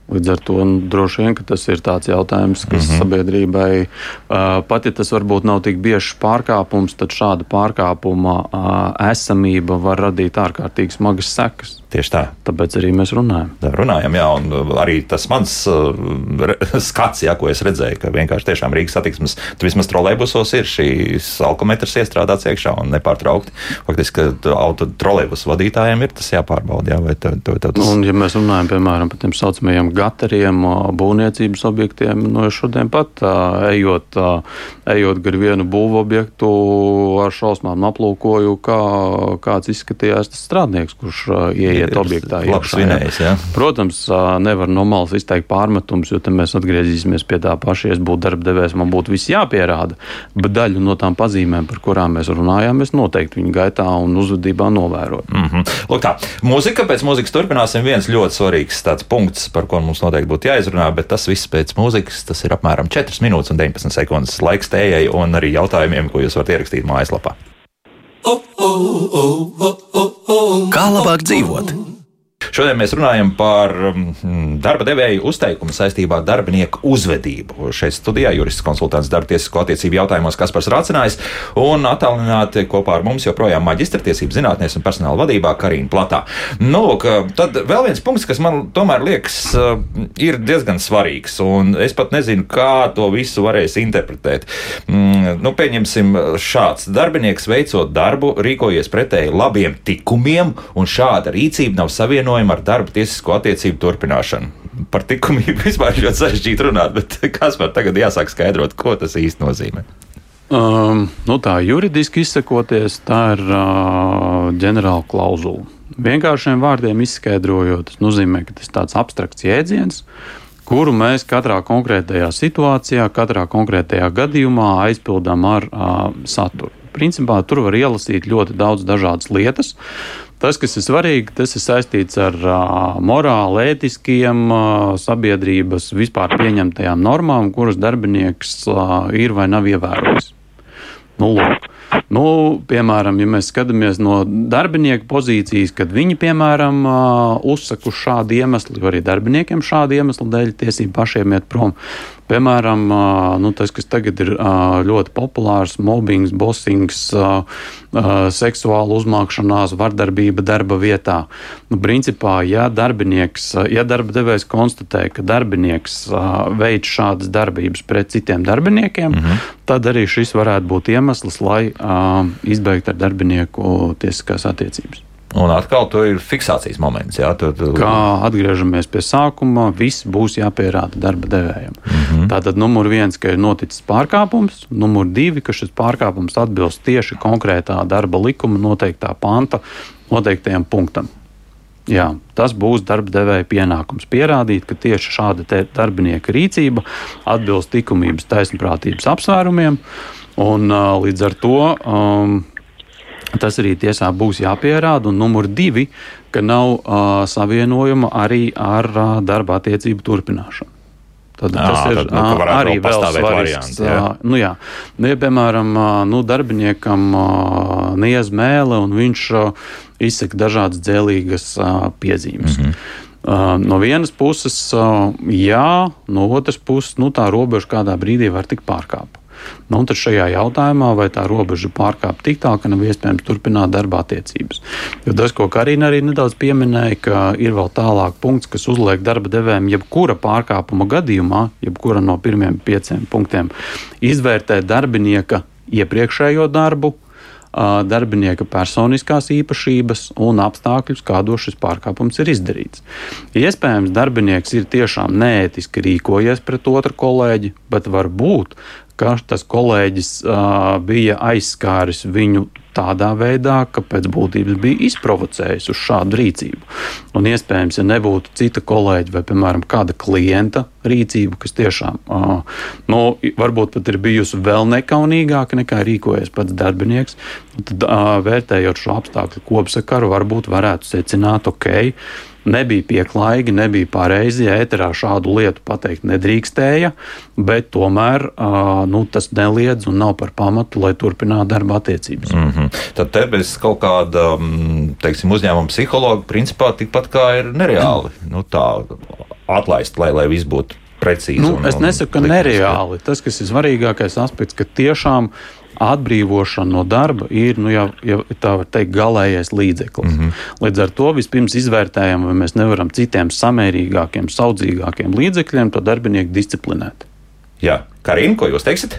Speaker 2: Līdz ar to nu, droši vien ka tas ir tāds jautājums, kas mm -hmm. sabiedrībai, uh, pat ja tas varbūt nav tik biežs pārkāpums, tad šāda pārkāpuma uh, esamība var radīt ārkārtīgi smagas sekas.
Speaker 1: Tieši tā.
Speaker 2: Tāpēc arī mēs runājam.
Speaker 1: Tā runājam, jā, un arī tas mans uh, skats, jā, ko es redzēju, ka vienkārši tiešām Rīgas satiksmes, tu vismaz trolēbusos ir šīs alkometrs iestrādāts iekšā un nepārtraukti. Faktiski, ka auto trolēbus vadītājiem ir tas jāpārbauda, jā, vai tev, tev, tev tas
Speaker 2: Un, ja mēs runājam piemēram par tiem saucamajiem gatariem, būvniecības objektiem. Nu, šodien pat ejot, ejot gar vienu būvu objektu, ar šausmām aplūkoju, kā, kāds izskatījās tas strādnieks, kurš ieiet objektā.
Speaker 1: Iekšā, svinējis, ja?
Speaker 2: Protams, nevar no malas izteikt pārmetums, jo te mēs atgriezīsimies pie tā paša. Ja es būtu darbdevējs, man būtu viss jāpierāda, bet daļu no tām pazīmēm, par kurām mēs runājām, es noteikti viņu gaitā un uzvedībā novēroju.
Speaker 1: Mm -hmm. Lūk, tā mūzika pēc mūzikas turpināsim. Viens ļoti svarīgs punkts, par ko mums noteikti būtu jāizrunā, bet tas viss pēc mūzikas. Tas ir apmēram 4 minūtes un 19 sekundes laiks tējai un arī jautājumiem, ko jūs varat ierakstīt mājaslapā. Kā labāk dzīvot? Šodien mēs runājam par mm, darba devēju uzteikumu saistībā ar darbinieku uzvedību. Šeit studijā jurists konsultants darba tiesisko attiecību jautājumos Kaspars Rācinājs un attālināti kopā ar mums joprojām maģistrtiesību zinātnēs un personāla vadībā Karina Platā. Nu, tad vēl viens punkts, kas man tomēr liekas ir diezgan svarīgs, un es pat nezinu, kā to visu varēs interpretēt. Mm, nu, pieņemsim šāds darbinieks veicot darbu, rīkojies pretēji labiem tikumiem, un šāda rīcība nav savienota savienojuma ar darba tiesisko attiecību turpināšanu. Par likumību vispār ļoti sarežģīti runāt, bet kas man tagad jāsāk skaidrot, ko tas īsti nozīmē?
Speaker 2: Um, nu tā juridiski izsakoties, tā ir uh, ģenerāla klauzula. Vienkāršiem vārdiem izskaidrojot, tas nozīmē, ka tas ir tāds abstrakts jēdziens, kuru mēs katrā konkrētajā situācijā, katrā konkrētajā gadījumā aizpildām ar uh, saturu. Principā tur var ielasīt ļoti daudz dažādas lietas. Tas, kas ir svarīgi, tas ir saistīts ar uh, morāli, ētiskiem, uh, sabiedrības vispār pieņemtajām normām, kuras darbinieks uh, ir vai nav ievērojis. Nu, lūk. Nu, piemēram, ja mēs skatāmies no darbinieku pozīcijas, kad viņi, piemēram, uzsaka uz šādu iemeslu, jo arī darbiniekiem šādu iemeslu dēļ tiesību pašiem iet prom. Piemēram, nu, tas, kas tagad ir ļoti populārs, mobbings, bossings, seksuāla uzmākšanās, vardarbība darba vietā. Nu, principā, ja darbinieks, ja darba devējs konstatē, ka darbinieks veic šādas darbības pret citiem darbiniekiem, mm -hmm. tad arī šis varētu būt iemesls, lai izbeigtu ar darbinieku tiesiskās attiecības.
Speaker 1: Un atkal tur ir fiksācijas moments. Jā, tu...
Speaker 2: Kā atgriežamies pie sākuma, viss būs jāpierāda darba devējiem. Mm -hmm. Tātad numur viens, ka ir noticis pārkāpums, numur divi, ka šis pārkāpums atbilst tieši konkrētā darba likuma noteiktā panta noteiktajam punktam. Jā, tas būs darba devēja pienākums pierādīt, ka tieši šāda darbinieka rīcība atbilst likumības taisnprātības apsvērumiem, un līdz ar to um, Tas arī tiesā būs jāpierāda. Un numur divi, ka nav uh, savienojuma arī ar uh, darba attiecību turpināšanu.
Speaker 1: Tad jā, tas ir tad, nu, arī vēl svarīgs. Jā.
Speaker 2: Nu, jā. Nu, ja, piemēram, nu, darbiniekam niez mēle un viņš izsaka dažādas dzēlīgas piezīmes. Mm -hmm. No vienas puses, jā, no otras puses, nu, tā robeža kādā brīdī var tikt pārkāpta. Nu, tad šajā jautājumā, vai tā robeža pārkāpj tik tālu, ka nav iespējams turpināt darba attiecības. Jo tas, ko Karina arī nedaudz pieminēja, ka ir vēl tālāk punkts, kas uzliek darba devējiem jebkura pārkāpuma gadījumā, jebkura no pirmiem pieciem punktiem, izvērtēt darbinieka iepriekšējo darbu, darbinieka personiskās īpašības un apstākļus, kādos šis pārkāpums ir izdarīts. Iespējams, darbinieks ir tiešām neētiski rīkojies pret otru kolēģi, bet varbūt ka tas kolēģis uh, bija aizskāris viņu tādā veidā, ka pēc būtības bija izprovocējis uz šādu rīcību. Un iespējams, ja nebūtu cita kolēģa vai, piemēram, kāda klienta rīcība, kas tiešām, uh, nu, varbūt pat ir bijusi vēl nekaunīgāka nekā rīkojies pats darbinieks, tad uh, vērtējot šo apstākļu kopsakaru, varbūt varētu secināt, ok, nebija pieklājīgi, nebija pareizi. Ēterā šādu lietu pateikt nedrīkstēja, bet tomēr nu, tas neliedz un nav par pamatu, lai turpinātu darba attiecības.
Speaker 1: Mm -hmm. Tad te bez kaut kāda teiksim, uzņēmuma psihologa principā tikpat kā ir nereāli nu, tā, atlaist, lai, lai viss būtu precīzi.
Speaker 2: Nu, un, es nesaku, ka nereāli. Tas, kas ir svarīgākais aspekts, ka tiešām atbrīvošana no darba ir, nu, jau, jau tā var teikt, galīgais līdzeklis. Mm -hmm. Līdz ar to vispirms izvērtējam, vai mēs nevaram citiem samērīgākiem, saudzīgākiem līdzekļiem to darbinieku disciplinēt.
Speaker 1: Jā, Karina, ko jūs teiksiet?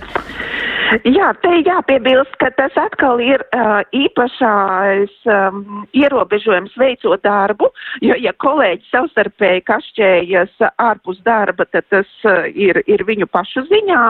Speaker 3: Jā, te jāpiebilst, ka tas atkal ir uh, īpašais um, ierobežojums veicot darbu, jo, ja kolēģi savstarpēji kašķējas ārpus darba, tad tas uh, ir, ir viņu pašu ziņā,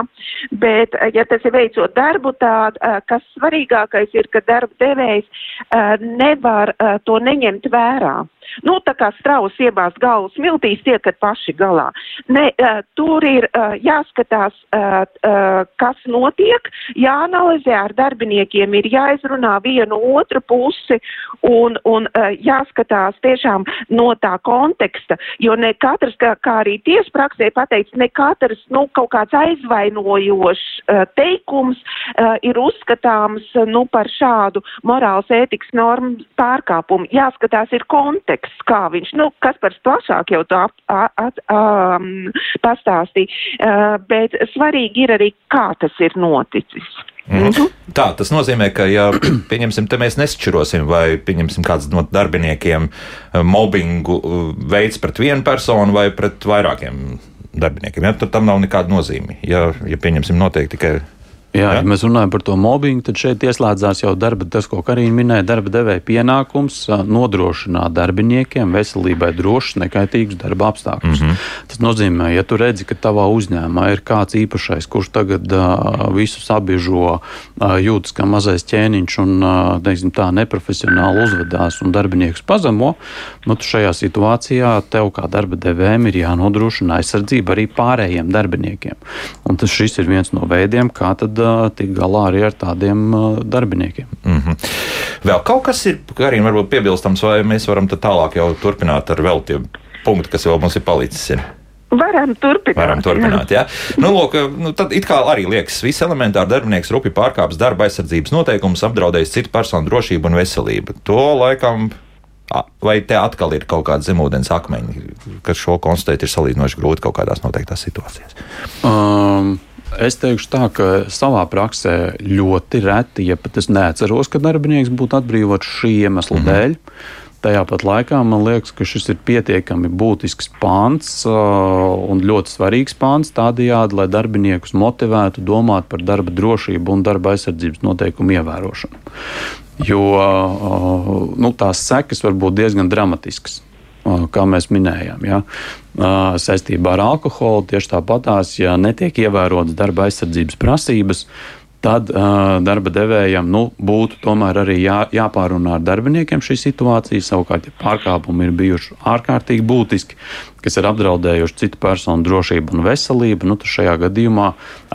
Speaker 3: bet, uh, ja tas ir veicot darbu, tad, uh, kas svarīgākais ir, ka darba devējs uh, nevar uh, to neņemt vērā. Nu, tā kā strauss iebāzt galvu smiltīs, tiekat paši galā. Ne, uh, tur ir uh, jāskatās, uh, uh, kas notiek, jāanalizē ar darbiniekiem, ir jāizrunā vienu otru pusi un, un uh, jāskatās tiešām no tā konteksta, jo ne katrs, kā, kā arī tiespraksē pateic, ne katrs, nu, kaut kāds aizvainojošs uh, teikums uh, ir uzskatāms, nu, par šādu morāls ētikas normu pārkāpumu. Jāskatās ir konteksts konteksts, kā viņš, nu, kas par plašāk jau to ap, at, um, pastāstīja, uh, bet svarīgi ir arī, kā tas ir noticis.
Speaker 1: Mm. Tā tas nozīmē, ka, ja pieņemsim, te mēs nešķirosim, vai pieņemsim kāds no darbiniekiem uh, mobbingu uh, veids pret vienu personu vai pret vairākiem darbiniekiem, ja, tad tam nav nekāda nozīme. Ja, ja pieņemsim, noteikti tikai
Speaker 2: Jā, ja mēs runājam par to mobbingu, tad šeit ieslēdzās jau darba, tas, ko Karina minēja, darba devēja pienākums nodrošināt darbiniekiem veselībai drošus, nekaitīgus darba apstākļus. Mm -hmm. Tas nozīmē, ja tu redzi, ka tavā uzņēmumā ir kāds īpašais, kurš tagad uh, visu sabiežo, uh, jūtas kā mazais ķēniņš un uh, teiksim, tā neprofesionāli uzvedās un darbiniekus pazemo, nu, šajā situācijā tev kā darba devējiem ir jānodrošina aizsardzība arī pārējiem darbiniekiem. Un tas šis ir viens no veidiem, kā tad tikt galā arī ar tādiem darbiniekiem.
Speaker 1: Mm -hmm. Vēl kaut kas ir, arī varbūt piebilstams, vai mēs varam tālāk jau turpināt ar vēl tiem punktiem, kas vēl mums ir palicis. Ir.
Speaker 3: Varam turpināt.
Speaker 1: Varam turpināt jā. Nu, lūk, nu, tad it kā arī liekas, viss elementāri darbinieks rupi pārkāpis darba aizsardzības noteikumus, apdraudējis citu personu drošību un veselību. To laikam. Vai te atkal ir kaut kāda zemūdens akmeņa, kas šo konstatēt ir salīdzinoši grūti kaut kādās noteiktās situācijās?
Speaker 2: Um. Es teikšu tā, ka savā praksē ļoti reti, ja pat es neatceros, ka darbinieks būtu atbrīvots šī iemesla -hmm. dēļ. Tajā pat laikā man liekas, ka šis ir pietiekami būtisks pāns un ļoti svarīgs pāns tādajādi, lai darbiniekus motivētu domāt par darba drošību un darba aizsardzības noteikumu ievērošanu. Jo nu, tās sekas var būt diezgan dramatiskas kā mēs minējām. Ja? Saistībā ar alkoholu tieši tāpatās, ja netiek ievērotas darba aizsardzības prasības, tad uh, darba devējam nu, būtu tomēr arī jā, jāpārunā ar darbiniekiem šī situācija. Savukārt, ja pārkāpumi ir bijuši ārkārtīgi būtiski, kas ir apdraudējuši citu personu drošību un veselību, nu, tad šajā gadījumā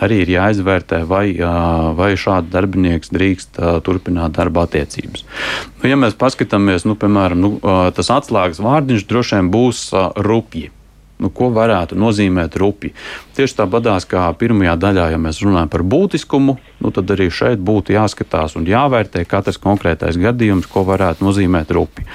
Speaker 2: arī ir jāizvērtē, vai, uh, vai šāds darbinieks drīkst uh, turpināt darba attiecības. Nu, ja mēs paskatāmies, nu, piemēram, nu, uh, tas atslēgas vārdiņš droši vien būs uh, rupji nu, ko varētu nozīmēt rupi. Tieši tāpatās kā pirmajā daļā, ja mēs runājam par būtiskumu, nu, tad arī šeit būtu jāskatās un jāvērtē katrs konkrētais gadījums, ko varētu nozīmēt rupi.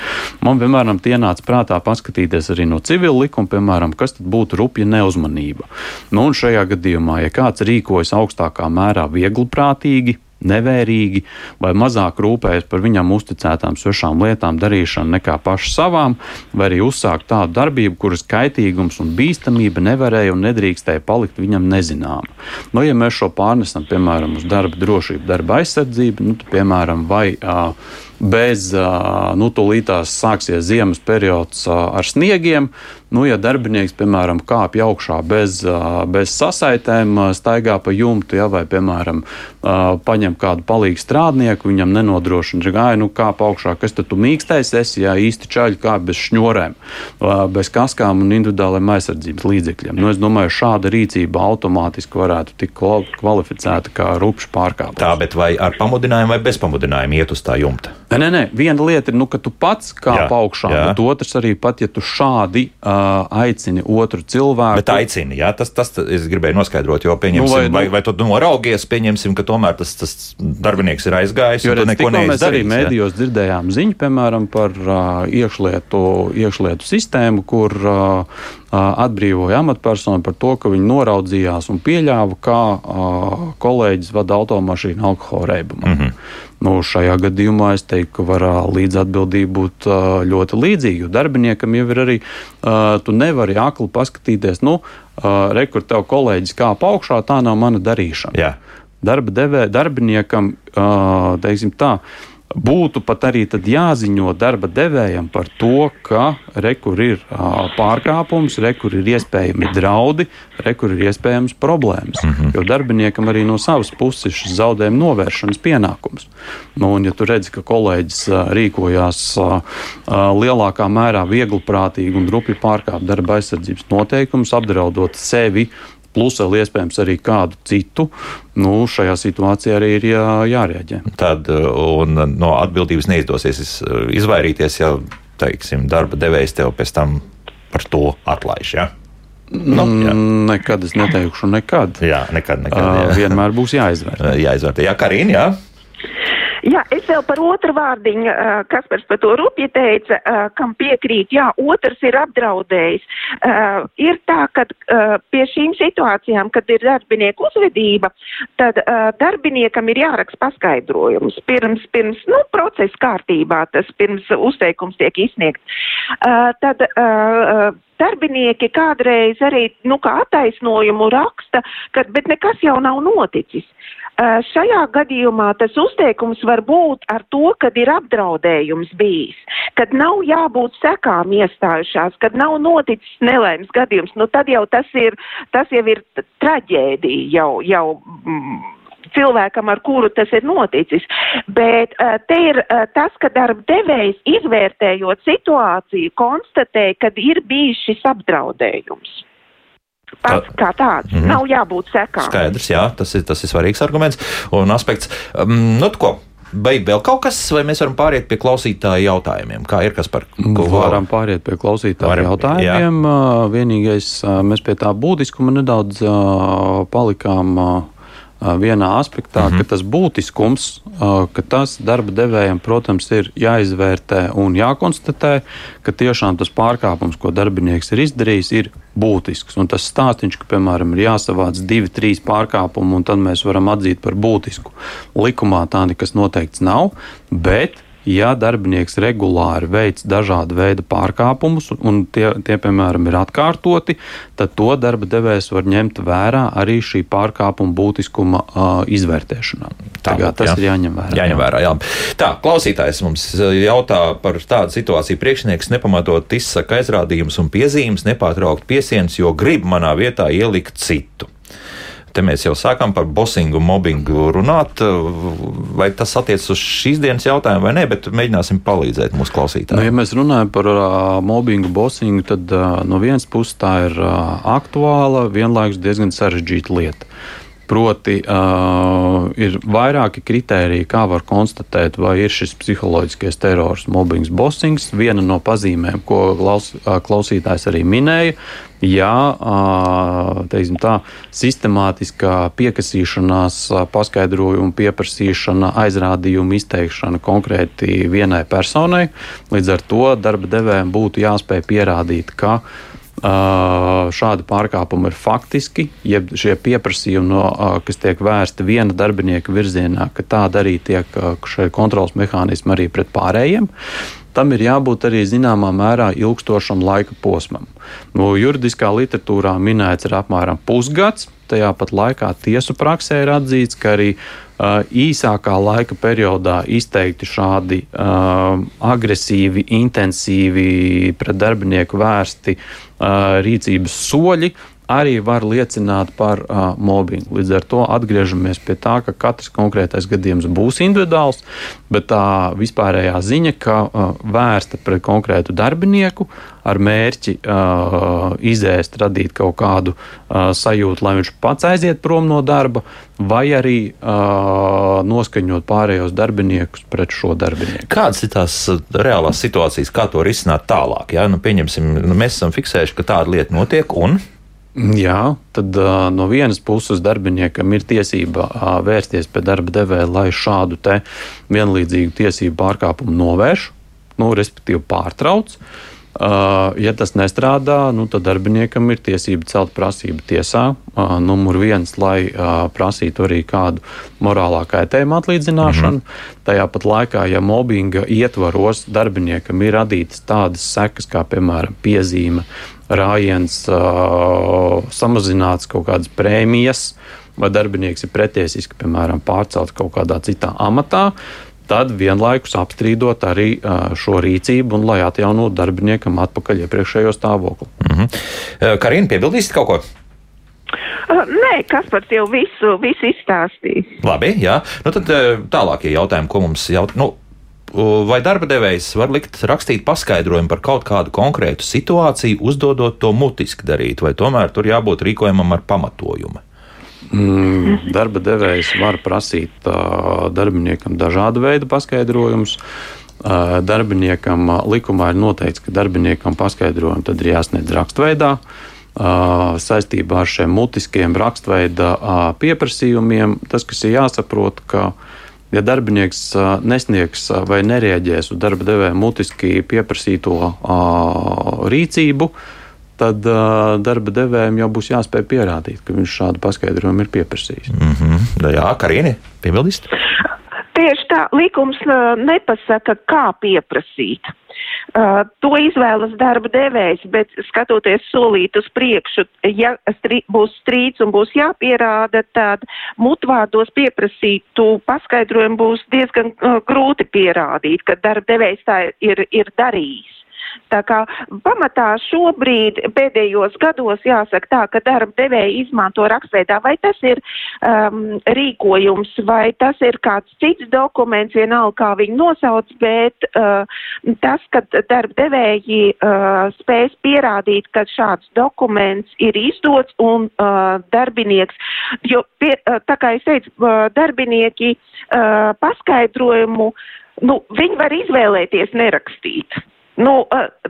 Speaker 2: Man vienmēr ienāca prātā paskatīties arī no civila likuma, piemēram, kas tad būtu rupja neuzmanība. Nu, un šajā gadījumā, ja kāds rīkojas augstākā mērā viegliprātīgi, nevērīgi vai mazāk rūpējas par viņam uzticētām svešām lietām darīšanu nekā pašu savām, vai arī uzsākt tādu darbību, kuras kaitīgums un bīstamība nevarēja un nedrīkstēja palikt viņam nezināma. Nu, ja mēs šo pārnesam, piemēram, uz darba drošību, darba aizsardzību, nu, tad, piemēram, vai uh, bez, nu, tūlītās sāksies ziemas periods ar sniegiem. Nu, ja darbinieks, piemēram, kāpj augšā bez, bez sasaitēm, staigā pa jumtu, ja, vai, piemēram, paņem kādu palīgu strādnieku, viņam nenodrošina gāju, nu, kāp augšā, kas tad tu mīkstais esi, ja īsti čaļi kā bez šņurēm, bez kaskām un individuāliem aizsardzības līdzekļiem. Nu, es domāju, šāda rīcība automātiski varētu tikt kvalificēta kā rupšs pārkāpums.
Speaker 1: Tā, bet vai ar pamudinājumu vai bez pamudinājuma iet uz tā jumta?
Speaker 2: Nē, nē, nē. Viena lieta ir, nu, ka tu pats kāp augšā, jā. bet otrs arī pat, ja tu šādi uh, aicini otru cilvēku.
Speaker 1: Bet aicini, jā, tas, tas es gribēju noskaidrot, jo pieņemsim, nu, vai, vai, vai tu noraugies, pieņemsim, ka tomēr tas, tas darbinieks ir aizgājis.
Speaker 2: Jo redz, neko mēs arī mēdījos dzirdējām ziņu, piemēram, par uh, iekšlietu, iekšlietu sistēmu, kur uh, atbrīvoja amatpersonu par to, ka viņi noraudzījās un pieļāva, kā uh, kolēģis vada automašīnu alkohola reibumā. Mm -hmm. Nu, šajā gadījumā es teiktu, ka var līdzatbildība būt uh, ļoti līdzīga. Jo darbiniekam jau ir arī, tu nevari akli paskatīties, nu, uh, rekur tev kolēģis kāp augšā, tā nav mana darīšana.
Speaker 1: Jā.
Speaker 2: darba devē, darbiniekam, teiksim tā, būtu pat arī jāziņo darba devējam par to, ka rekur ir uh, pārkāpums, rekur ir iespējami draudi, rekur ir iespējams problēmas. Mm -hmm. Jo darbiniekam arī no savas puses šis zaudējuma novēršanas pienākums. Nu, un, ja tu redzi, ka kolēģis uh, rīkojās uh, uh, lielākā mērā viegliprātīgi un rupji pārkāp darba aizsardzības noteikumus, apdraudot sevi, plus vēl iespējams arī kādu citu, nu, šajā situācijā arī ir jā, jārēģē.
Speaker 1: Tad uh, no atbildības neizdosies uh, izvairīties, ja teiksim, darba devējs tev pēc tam par to atlaiž. Ja?
Speaker 2: Nu, jā. Mm, nekad es neteikšu, nekad.
Speaker 1: Jā, nekad. nekad jā.
Speaker 2: Uh, vienmēr būs jāizvērtē.
Speaker 1: jāizvērtē. Jā, Karina, jā.
Speaker 3: Jā, es vēl par otru vārdiņu, kas par to rupji teica, kam piekrīt, jā, otrs ir apdraudējis. Ir tā, ka pie šīm situācijām, kad ir darbinieku uzvedība, tad darbiniekam ir jāraksta paskaidrojums pirms, pirms, nu, procesa kārtībā, tas pirms uzteikums tiek izsniegts. Tad darbinieki kādreiz arī, nu, kā attaisnojumu raksta, ka, bet nekas jau nav noticis. Šajā gadījumā tas uzteikums var būt ar to, kad ir apdraudējums bijis, kad nav jābūt sekām iestājušās, kad nav noticis nelēms gadījums, nu tad jau tas ir, tas jau ir traģēdija jau, jau mm, cilvēkam, ar kuru tas ir noticis. Bet uh, te ir uh, tas, ka darba devējs izvērtējot situāciju konstatē, kad ir bijis šis apdraudējums pats kā tāds. Mm -hmm. Nav jābūt sekām.
Speaker 1: Skaidrs, jā, tas ir, tas ir svarīgs arguments un aspekts. Um, nu, ko? Beig vēl kaut kas, vai mēs varam pāriet pie klausītāju jautājumiem? Kā ir kas par ko?
Speaker 2: Varam pāriet pie klausītāju varam, jautājumiem. Jā. Vienīgais, mēs pie tā būtiskuma nedaudz palikām vienā aspektā, mm -hmm. ka tas būtiskums, ka tas darba devējiem, protams, ir jāizvērtē un jākonstatē, ka tiešām tas pārkāpums, ko darbinieks ir izdarījis, ir būtisks. Un tas stāstījums, ka, piemēram, ir jāsavāc divi, trīs pārkāpumi, un tad mēs varam atzīt par būtisku. Likumā tā nekas noteikts nav, bet ja darbinieks regulāri veic dažādu veidu pārkāpumus, un tie, tie, piemēram, ir atkārtoti, tad to darba devējs var ņemt vērā arī šī pārkāpuma būtiskuma uh, izvērtēšanā. Tagad tas jā. ir jāņem vērā.
Speaker 1: Jāņem vērā jā. Tā, klausītājs mums jautā par tādu situāciju. Priekšnieks nepamatot izsaka aizrādījumus un piezīmes, nepārtraukt piesienus, jo grib manā vietā ielikt citu. Te mēs jau sākām par bosingu, mobbingu runāt. Vai tas attiecas uz šīs dienas jautājumu vai nē, bet mēģināsim palīdzēt mūsu klausītājiem.
Speaker 2: Nu, ja mēs runājam par uh, mobbingu, bosingu, tad uh, no vienas puses tā ir uh, aktuāla, vienlaikus diezgan sarežģīta lieta. Proti, uh, ir vairāki kriteriji, kā var konstatēt, vai ir šis psiholoģiskais terors, mobbings, bossings. Viena no pazīmēm, ko klaus, klausītājs arī minēja, ja uh, tā sistemātiskā piekasīšanās, paskaidrojuma pieprasīšana, aizrādījuma izteikšana konkrēti vienai personai, līdz ar to darba devējiem būtu jāspēj pierādīt, ka šādi pārkāpumi ir faktiski, jeb šie pieprasījumi, no, kas tiek vērsti viena darbinieka virzienā, ka tāda arī tiek šie kontrols mehānismi arī pret pārējiem. Tam ir jābūt arī zināmā mērā ilgstošam laika posmam. No juridiskā literatūrā minēts ir apmēram pusgads. Tajā pat laikā tiesu praksē ir atzīts, ka arī īsākā laika periodā izteikti šādi uh, agresīvi, intensīvi pret darbinieku vērsti uh, rīcības soļi arī var liecināt par uh, mobbingu. Līdz ar to atgriežamies pie tā, ka katrs konkrētais gadījums būs individuāls, bet tā vispārējā ziņa, ka uh, vērsta pret konkrētu darbinieku ar mērķi uh, izēst, radīt kaut kādu uh, sajūtu, lai viņš pats aiziet prom no darba, vai arī uh, noskaņot pārējos darbiniekus pret šo darbinieku.
Speaker 1: Kādas ir tās reālās situācijas, kā to risināt tālāk? Ja? Nu, pieņemsim, nu, mēs esam fiksējuši, ka tāda lieta notiek un
Speaker 2: Jā, tad uh, no vienas puses darbiniekam ir tiesība uh, vērsties pie darba devēja, lai šādu vienlīdzīgu tiesību pārkāpumu novērš, nu, respektīvi pārtrauc. Uh, ja tas nestrādā, nu, tad darbiniekam ir tiesība celt prasību tiesā. Numur viens, lai prasītu arī kādu morālā kaitējuma atlīdzināšanu. Mm -hmm. Tajā pat laikā, ja mobbinga ietvaros darbiniekam ir radītas tādas sekas, kā piemēram piezīme, rājiens, uh, samazināts kaut kādas prēmijas, vai darbinieks ir pretiesiski, piemēram, pārcelts kaut kādā citā amatā, tad vienlaikus apstrīdot arī šo rīcību un lai atjaunotu darbiniekam atpakaļ iepriekšējo stāvokli.
Speaker 1: Mm -hmm. Karina, piebildīsiet kaut ko?
Speaker 3: Uh, nē, kas par jau visu, visu izstāstīja.
Speaker 1: Labi, jā. Nu, tad tālākie jautājumi, ko mums jautā. Nu, vai darba devējs var likt rakstīt paskaidrojumu par kaut kādu konkrētu situāciju, uzdodot to mutiski darīt, vai tomēr tur jābūt rīkojumam ar pamatojumu?
Speaker 2: Mm, darba devējs var prasīt uh, darbiniekam dažādu veidu paskaidrojumus. Uh, darbiniekam uh, likumā ir noteikts, ka darbiniekam paskaidrojumi tad ir jāsniedz rakstveidā. Uh, saistībā ar šiem mutiskiem rakstveida uh, pieprasījumiem, tas, kas ir jāsaprot, ka ja darbinieks nesniegs vai nereaģēs uz darba devēja mutiski pieprasīto rīcību, tad uh, darba devējiem jau būs jāspēj pierādīt, ka viņš šādu paskaidrojumu ir pieprasījis.
Speaker 1: Mm -hmm. Jā, Karina, piebildīst?
Speaker 3: Tieši tā, likums uh, nepasaka, kā pieprasīt. Uh, to izvēlas darba devējs, bet skatoties solīt uz priekšu, ja strī, būs strīds un būs jāpierāda, tad mutvārdos pieprasītu paskaidrojumu būs diezgan uh, grūti pierādīt, ka darba devējs tā ir, ir darījis. Tā kā pamatā šobrīd pēdējos gados jāsaka tā, ka darba devēji izmanto rakstveidā, vai tas ir um, rīkojums, vai tas ir kāds cits dokuments, vienalga kā viņi nosauc, bet uh, tas, ka darba devēji uh, spēs pierādīt, ka šāds dokuments ir izdots un uh, darbinieks, jo pie, uh, tā kā es teicu, uh, darbinieki uh, paskaidrojumu, nu, viņi var izvēlēties nerakstīt. Nu,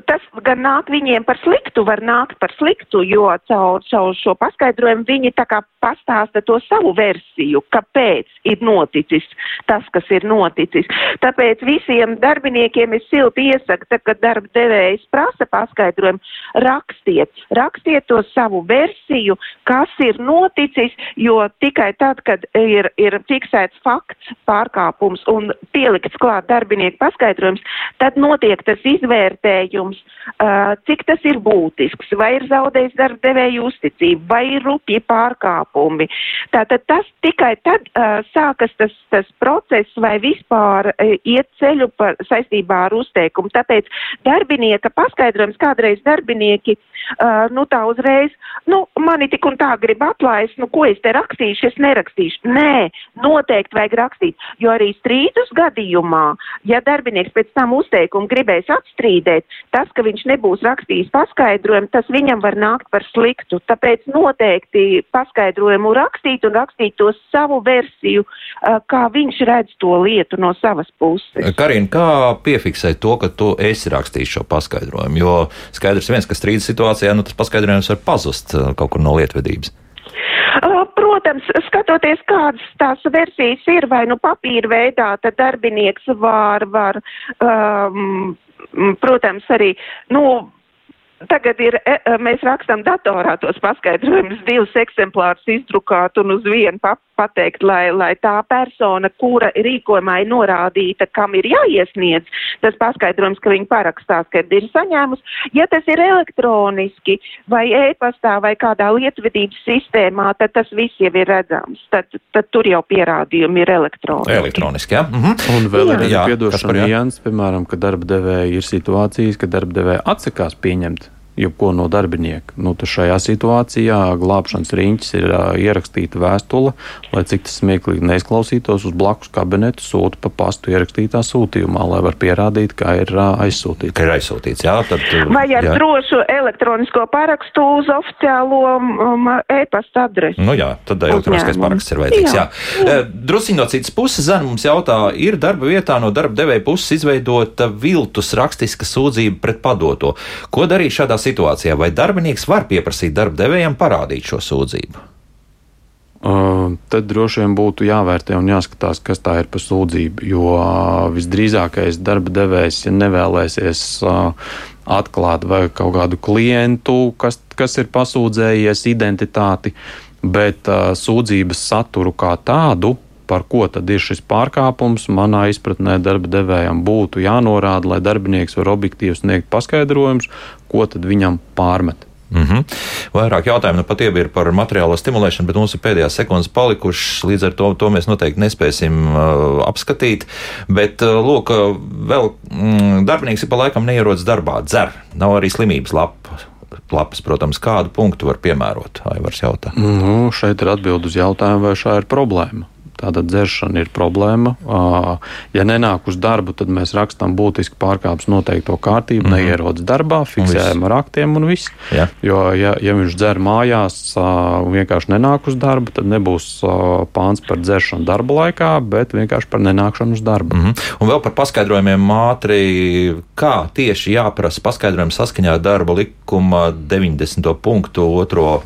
Speaker 3: tas gan nāk viņiem par sliktu, var nākt par sliktu, jo caur, caur šo paskaidrojumu viņi tā kā pastāsta to savu versiju, kāpēc ir noticis tas, kas ir noticis. Tāpēc visiem darbiniekiem es silti iesaku, tad, kad darba devējs prasa paskaidrojumu, rakstiet, rakstiet to savu versiju, kas ir noticis, jo tikai tad, kad ir, ir fiksēts fakts, pārkāpums un pielikts klāt darbinieku paskaidrojums, tad notiek tas izvērtējums izvērtējums, cik tas ir būtisks, vai ir zaudējis darba devēju uzticību, vai ir rupji pārkāpumi. Tātad tas tikai tad sākas tas, tas process vai vispār iet ceļu par, saistībā ar uzteikumu. Tāpēc darbinieka paskaidrojums kādreiz darbinieki, nu tā uzreiz, nu mani tik un tā grib atlaist, nu ko es te rakstīšu, es nerakstīšu. Nē, noteikti vajag rakstīt, jo arī strīdus gadījumā, ja darbinieks pēc tam uzteikumu gribēs atstrīdēt, apstrīdēt. Tas, ka viņš nebūs rakstījis paskaidrojumu, tas viņam var nākt par sliktu. Tāpēc noteikti paskaidrojumu rakstīt un rakstīt to savu versiju, kā viņš redz to lietu no savas puses.
Speaker 1: Karina, kā piefiksēt to, ka tu esi rakstījis šo paskaidrojumu? Jo skaidrs viens, ka strīdus situācijā, nu tas paskaidrojums var pazust kaut kur no lietvedības.
Speaker 3: Protams, skatoties, kādas tās versijas ir, vai nu papīra veidā, tad darbinieks var, var um, protams, arī, nu, Tagad ir, e, e, mēs rakstam datorā tos paskaidrojumus, divus eksemplārus izdrukāt un uz vienu pa, pateikt, lai, lai tā persona, kura rīkojumā ir norādīta, kam ir jāiesniedz tas paskaidrojums, ka viņa parakstās, kad ir saņēmus. Ja tas ir elektroniski vai e-pastā vai kādā lietvedības sistēmā, tad tas viss jau ir redzams. Tad, tad tur jau pierādījumi ir elektroniski.
Speaker 1: Elektroniski, jā. Mhm.
Speaker 2: Un vēl jā. ir piedošana nianses, piemēram, ka darba devēja ir situācijas, ka darba devēja atsakās pieņemt jebko no darbinieka. Nu, šajā situācijā glābšanas riņķis ir uh, ierakstīta vēstule, lai cik tas smieklīgi neizklausītos, uz blakus kabinetu sūta pa pastu ierakstītā sūtījumā, lai var pierādīt, ka ir uh, aizsūtīts.
Speaker 1: Ka ir aizsūtīts, jā. Tad,
Speaker 3: Vai ar jā. drošu elektronisko parakstu uz oficiālo um, e-pasta adresi?
Speaker 1: Nu jā, tad elektroniskais paraksts ir vajadzīgs. Jā. Jā. Jā. Drusiņ no citas puses, Zana mums jautā, ir darba vietā no darba devēja puses izveidota viltus rakstiska sūdzība pret padoto. Ko darīt šādā situācijā, vai darbinieks var pieprasīt darba devējiem parādīt šo sūdzību?
Speaker 2: Uh, tad droši vien būtu jāvērtē un jāskatās, kas tā ir par sūdzību. Jo uh, visdrīzākais darba devējs, ja nevēlēsies uh, atklāt vai kaut kādu klientu, kas, kas ir pasūdzējies identitāti, bet sūdzības saturu kā tādu par ko tad ir šis pārkāpums, manā izpratnē darba devējam būtu jānorāda, lai darbinieks var objektīvi sniegt paskaidrojumus, ko tad viņam pārmet.
Speaker 1: Mm -hmm. Vairāk jautājumu nu, pat ir par materiālo stimulēšanu, bet mums ir pēdējās sekundes palikušas. Līdz ar to, to mēs noteikti nespēsim uh, apskatīt. Bet, uh, lūk, vēl mm, darbinieks ir pa laikam neierodas darbā, dzer, nav arī slimības lapa. Lapas, protams, kādu punktu var piemērot? Aivars jautā.
Speaker 2: Nu, šeit ir atbild uz jautājumu, vai šā ir problēma. Tāda dzeršana ir problēma. Ja nenāk uz darbu, tad mēs rakstām būtiski pārkāpums noteikto kārtību, mm -hmm. neierodas darbā, fiksējam ar aktiem un viss. Ja. Jo, ja, ja viņš dzer mājās un vienkārši nenāk uz darbu, tad nebūs pāns par dzeršanu darba laikā, bet vienkārši par nenākšanu uz darbu.
Speaker 1: Mm -hmm. Un vēl par paskaidrojumiem ātri, kā tieši jāprasa paskaidrojumi saskaņā ar darba likuma 90. punktu otro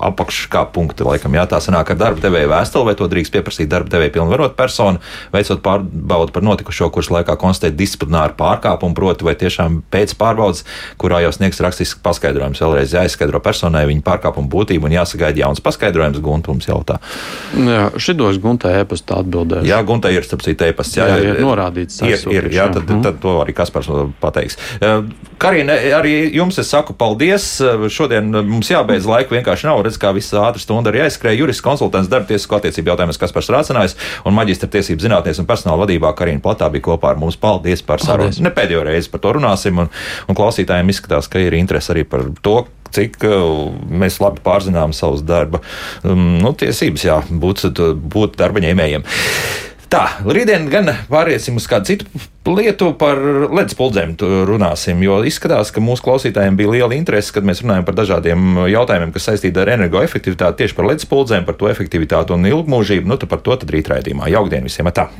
Speaker 1: apakšā punkti, laikam, jā, tā sanāk ar darba devēja vēstuli, vai to drīkst pieprasīt darba devēja pilnvarot personu, veicot pārbaudu par notikušo, kurš laikā konstatēt disciplināru pārkāpumu, proti, vai tiešām pēc pārbaudas, kurā jau sniegs rakstisks paskaidrojums, vēlreiz jāizskaidro personai viņa pārkāpuma būtību un jāsagaida jauns paskaidrojums, Gunta mums jautā.
Speaker 2: Jā, šitos Gunta e-pasta atbildēs.
Speaker 1: Jā, Gunta ir, starp citu, e-pasts.
Speaker 2: Jā, jā, jā, ir norādīts.
Speaker 1: Ir, ir, jā, tad, mm. tad to arī Kaspars pateiks. Karina, arī jums es saku paldies. Šodien mums jābeidz laika vienkārši nav. Redz, kā viss ātri stunda arī aizskrēja. Jurists konsultants darba tiesisko attiecību jautājumus, kas par strācinājis, un maģistra tiesību zinātnēs un personāla vadībā Karina Platā bija kopā ar mums. Paldies par sarunu. Ne pēdējo reizi par to runāsim, un, un klausītājiem izskatās, ka ir interesi arī par to, cik uh, mēs labi pārzinām savus darba um, nu, tiesības, jā, būt, būt darba ņēmējiem. Tā, rītdien gan pāriesim uz kādu citu lietu par ledus puldzēm runāsim, jo izskatās, ka mūsu klausītājiem bija liela interese, kad mēs runājam par dažādiem jautājumiem, kas saistīti ar energoefektivitāti, tieši par ledus puldzēm, par to efektivitāti un ilgmūžību. Nu, par to tad rīt raidījumā. Jaukdien visiem! Tā!